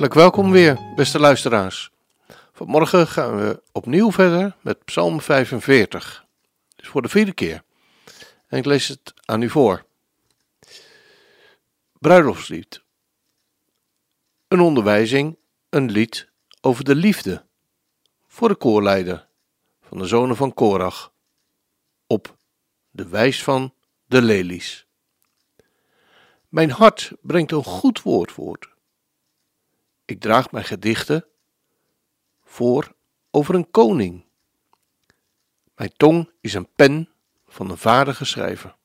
Hartelijk welkom weer, beste luisteraars. Vanmorgen gaan we opnieuw verder met Psalm 45. Dus voor de vierde keer. En ik lees het aan u voor. Bruiloftslied. Een onderwijzing, een lied over de liefde. Voor de koorleider van de zonen van Korach. Op de wijs van de lelies. Mijn hart brengt een goed woord voort. Ik draag mijn gedichten voor over een koning. Mijn tong is een pen van een vaardige schrijver.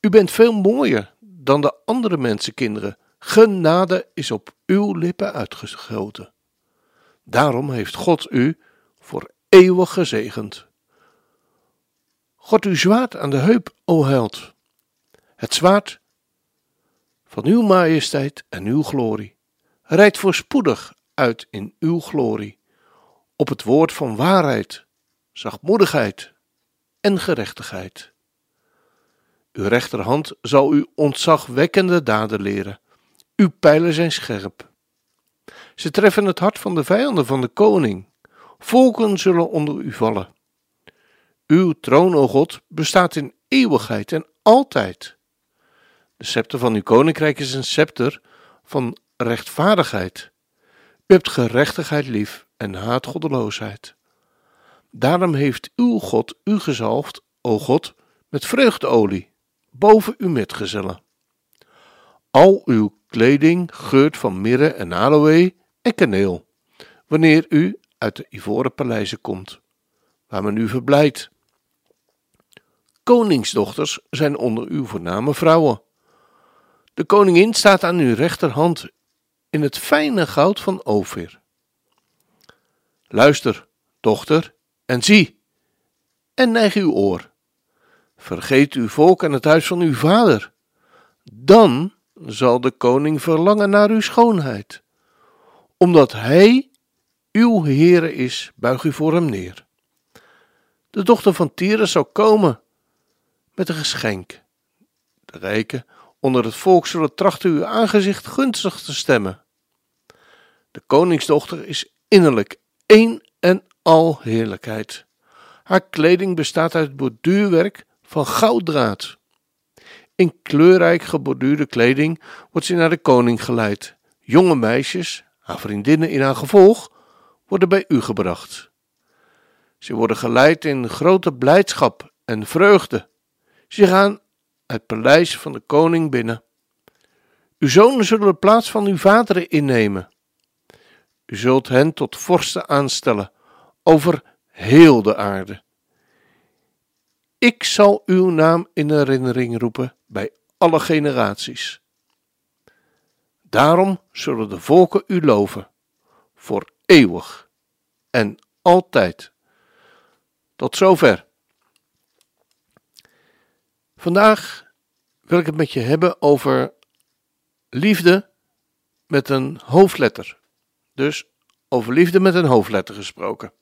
U bent veel mooier dan de andere mensenkinderen. Genade is op uw lippen uitgeschoten. Daarom heeft God u voor eeuwig gezegend. God uw zwaard aan de heup, o held. Het zwaard van uw majesteit en uw glorie. Rijdt voorspoedig uit in uw glorie, op het woord van waarheid, zachtmoedigheid en gerechtigheid. Uw rechterhand zal u ontzagwekkende daden leren, uw pijlen zijn scherp. Ze treffen het hart van de vijanden van de koning, volken zullen onder u vallen. Uw troon, o God, bestaat in eeuwigheid en altijd. De scepter van uw koninkrijk is een scepter van rechtvaardigheid. U hebt gerechtigheid lief en haat goddeloosheid. Daarom heeft uw God u gezalfd, o God, met vreugdeolie, boven uw metgezellen. Al uw kleding geurt van mirre en aloë en kaneel, wanneer u uit de ivoren paleizen komt, waar men u verblijdt. Koningsdochters zijn onder uw voorname vrouwen. De koningin staat aan uw rechterhand in het fijne goud van Ophir. Luister, dochter, en zie, en neig uw oor. Vergeet uw volk en het huis van uw vader. Dan zal de koning verlangen naar uw schoonheid. Omdat hij uw Heere is, buig u voor hem neer. De dochter van Tieren zal komen met een geschenk. De rijken onder het volk zullen trachten uw aangezicht gunstig te stemmen. De koningsdochter is innerlijk één en al heerlijkheid. Haar kleding bestaat uit borduurwerk van gouddraad. In kleurrijk geborduurde kleding wordt ze naar de koning geleid. Jonge meisjes, haar vriendinnen in haar gevolg, worden bij u gebracht. Ze worden geleid in grote blijdschap en vreugde. Ze gaan het paleis van de koning binnen. Uw zonen zullen de plaats van uw vaderen innemen. U zult hen tot vorsten aanstellen over heel de aarde. Ik zal uw naam in herinnering roepen bij alle generaties. Daarom zullen de volken u loven, voor eeuwig en altijd. Tot zover. Vandaag wil ik het met je hebben over liefde met een hoofdletter. Dus over liefde met een hoofdletter gesproken.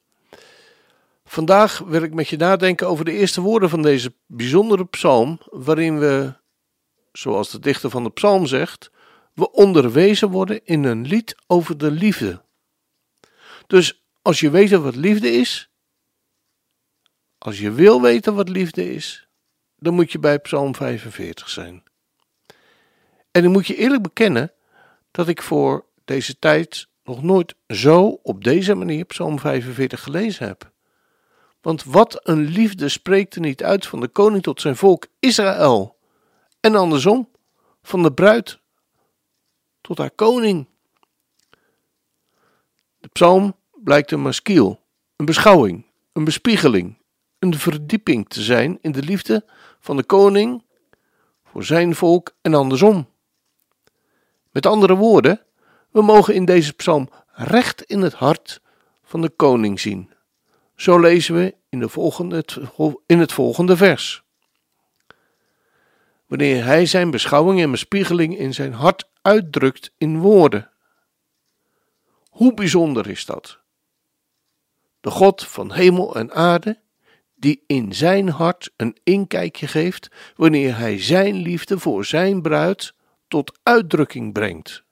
Vandaag wil ik met je nadenken over de eerste woorden van deze bijzondere psalm, waarin we, zoals de dichter van de psalm zegt, we onderwezen worden in een lied over de liefde. Dus als je weet wat liefde is, als je wil weten wat liefde is, dan moet je bij Psalm 45 zijn. En ik moet je eerlijk bekennen dat ik voor deze tijd nog nooit zo op deze manier Psalm 45 gelezen heb. Want wat een liefde spreekt er niet uit van de koning tot zijn volk Israël. En andersom, van de bruid tot haar koning. De psalm blijkt een maskiel, een beschouwing, een bespiegeling, een verdieping te zijn in de liefde van de koning voor zijn volk en andersom. Met andere woorden, we mogen in deze psalm recht in het hart van de koning zien. Zo lezen we in, de volgende, in het volgende vers. Wanneer hij zijn beschouwing en bespiegeling in zijn hart uitdrukt in woorden. Hoe bijzonder is dat? De God van hemel en aarde, die in zijn hart een inkijkje geeft wanneer hij zijn liefde voor zijn bruid tot uitdrukking brengt.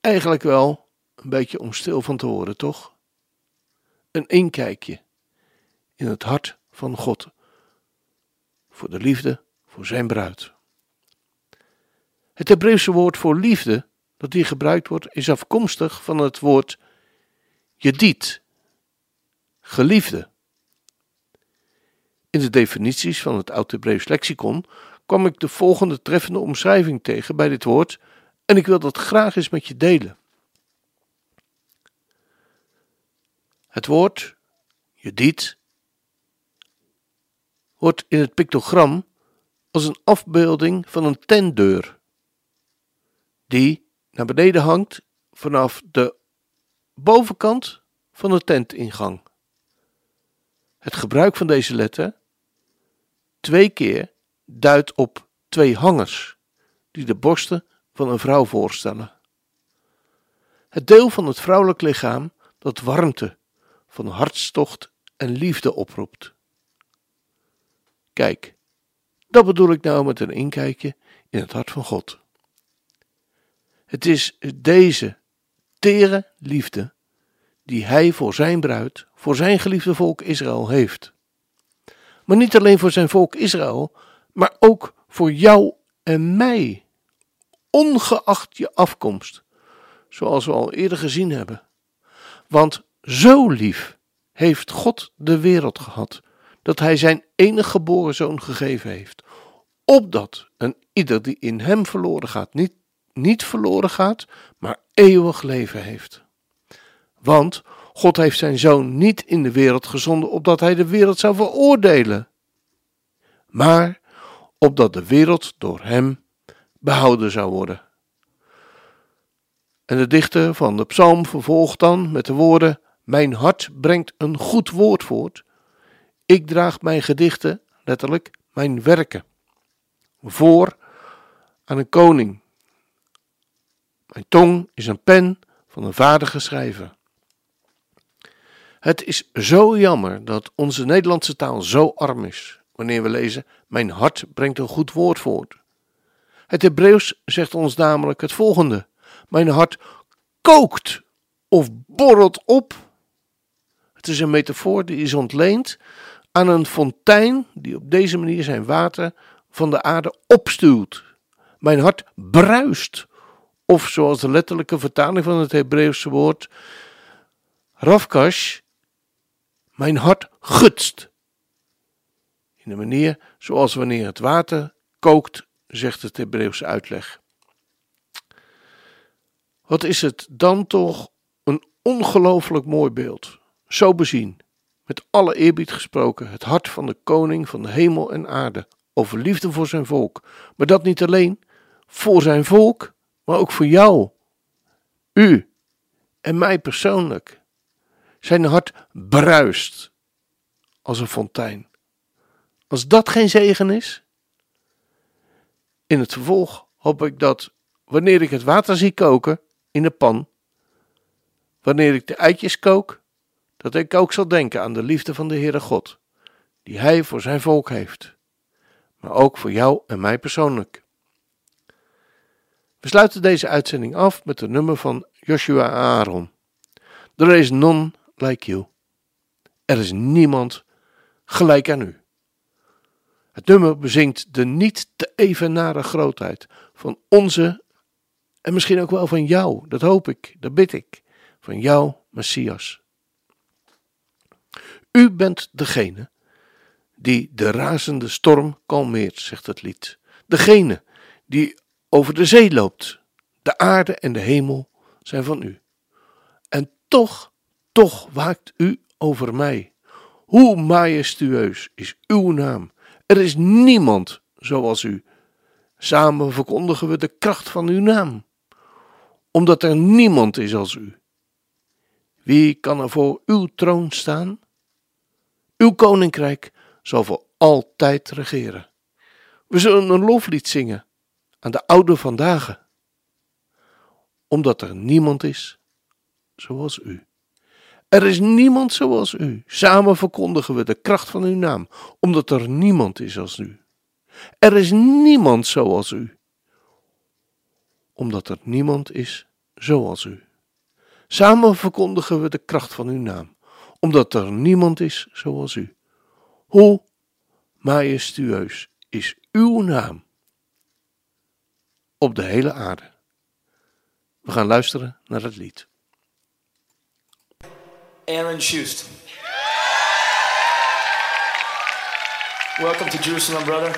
Eigenlijk wel een beetje om stil van te worden, toch? Een inkijkje in het hart van God voor de liefde voor zijn bruid. Het Hebreeuwse woord voor liefde dat hier gebruikt wordt is afkomstig van het woord jedit, geliefde. In de definities van het Oud-Hebreeuws lexicon kwam ik de volgende treffende omschrijving tegen bij dit woord en ik wil dat graag eens met je delen. Het woord jedit wordt in het pictogram als een afbeelding van een tentdeur, die naar beneden hangt vanaf de bovenkant van de tentingang. Het gebruik van deze letter twee keer duidt op twee hangers, die de borsten van een vrouw voorstellen. Het deel van het vrouwelijk lichaam dat warmte van hartstocht en liefde oproept. Kijk, dat bedoel ik nou met een inkijkje in het hart van God. Het is deze tere liefde die Hij voor zijn bruid, voor zijn geliefde volk Israël heeft. Maar niet alleen voor zijn volk Israël, maar ook voor jou en mij, ongeacht je afkomst, zoals we al eerder gezien hebben. Want zo lief heeft God de wereld gehad, dat Hij zijn enige geboren zoon gegeven heeft, opdat een ieder die in Hem verloren gaat, niet, niet verloren gaat, maar eeuwig leven heeft. Want God heeft zijn zoon niet in de wereld gezonden, opdat Hij de wereld zou veroordelen, maar opdat de wereld door Hem behouden zou worden. En de dichter van de psalm vervolgt dan met de woorden: Mijn hart brengt een goed woord voort ik draag mijn gedichten, letterlijk mijn werken, voor aan een koning. Mijn tong is een pen van een vaardige schrijver. Het is zo jammer dat onze Nederlandse taal zo arm is, wanneer we lezen: Mijn hart brengt een goed woord voort. Het Hebreeuws zegt ons namelijk het volgende: Mijn hart kookt of borrelt op. Het is een metafoor die is ontleend aan een fontein die op deze manier zijn water van de aarde opstuwt. Mijn hart bruist, of zoals de letterlijke vertaling van het Hebreeuwse woord Rafkash, mijn hart gutst. In de manier zoals wanneer het water kookt, zegt het Hebreeuwse uitleg. Wat is het dan toch een ongelooflijk mooi beeld, zo bezien met alle eerbied gesproken, het hart van de koning van de hemel en aarde, over liefde voor zijn volk. Maar dat niet alleen voor zijn volk, maar ook voor jou, u en mij persoonlijk. Zijn hart bruist als een fontein. Als dat geen zegen is, in het vervolg hoop ik dat wanneer ik het water zie koken in de pan, wanneer ik de eitjes kook, dat ik ook zal denken aan de liefde van de Heere God, die Hij voor zijn volk heeft, maar ook voor jou en mij persoonlijk. We sluiten deze uitzending af met het nummer van Joshua Aaron. There is none like you. Er is niemand gelijk aan u. Het nummer bezingt de niet te evenare grootheid van onze en misschien ook wel van jou, dat hoop ik, dat bid ik, van jou, Messias. U bent degene die de razende storm kalmeert, zegt het lied. Degene die over de zee loopt. De aarde en de hemel zijn van u. En toch, toch waakt u over mij. Hoe majestueus is uw naam. Er is niemand zoals u. Samen verkondigen we de kracht van uw naam, omdat er niemand is als u. Wie kan er voor uw troon staan? Uw koninkrijk zal voor altijd regeren. We zullen een loflied zingen aan de oude vandaag, omdat er niemand is zoals u. Er is niemand zoals u. Samen verkondigen we de kracht van uw naam, omdat er niemand is als u. Er is niemand zoals u, omdat er niemand is zoals u. Samen verkondigen we de kracht van uw naam, omdat er niemand is zoals u. Hoe majestueus is uw naam op de hele aarde. We gaan luisteren naar het lied. Aaron Schust. Welcome to Jerusalem, brother.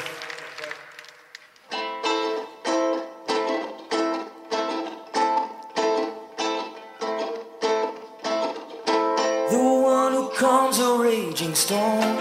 The one who calms a raging storm,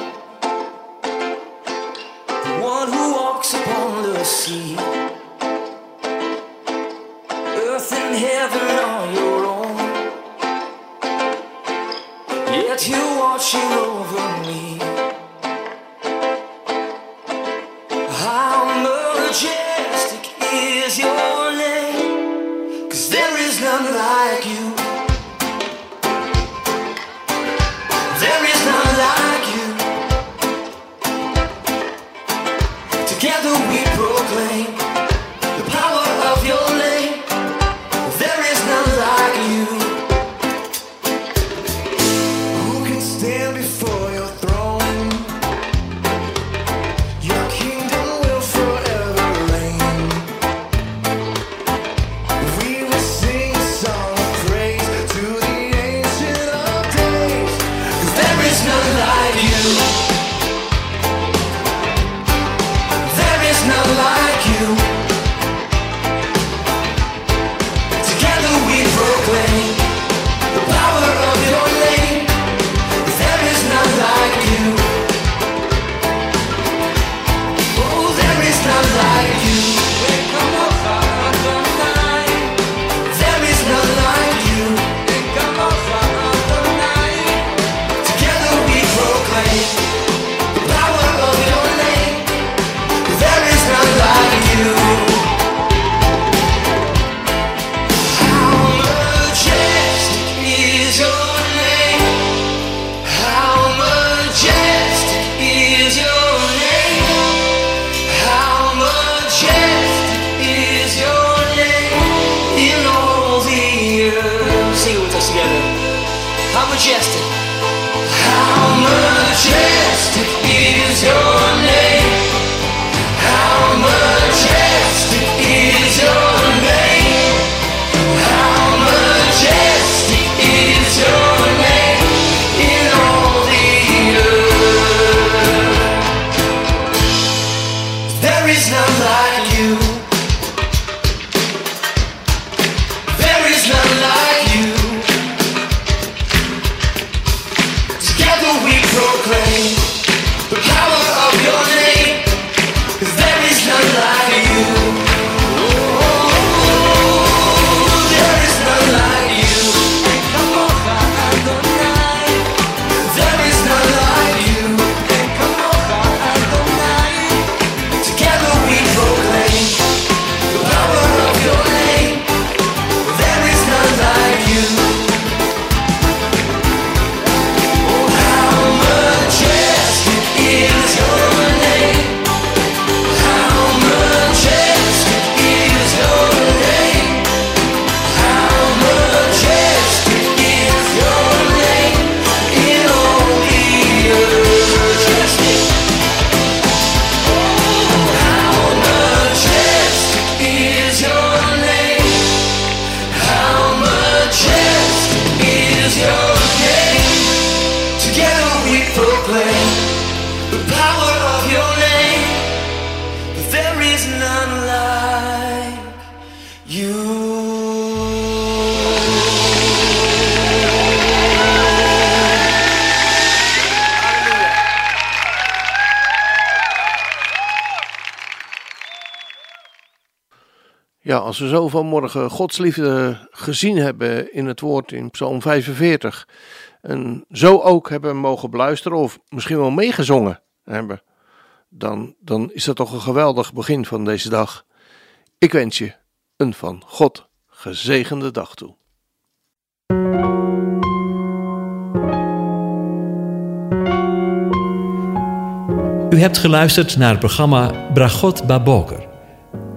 majestic. Ja, als we zo vanmorgen Gods liefde gezien hebben in het woord in Psalm 45. En zo ook hebben mogen beluisteren of misschien wel meegezongen hebben. Dan, dan is dat toch een geweldig begin van deze dag. Ik wens je een van God gezegende dag toe. U hebt geluisterd naar het programma Bragot Baboker.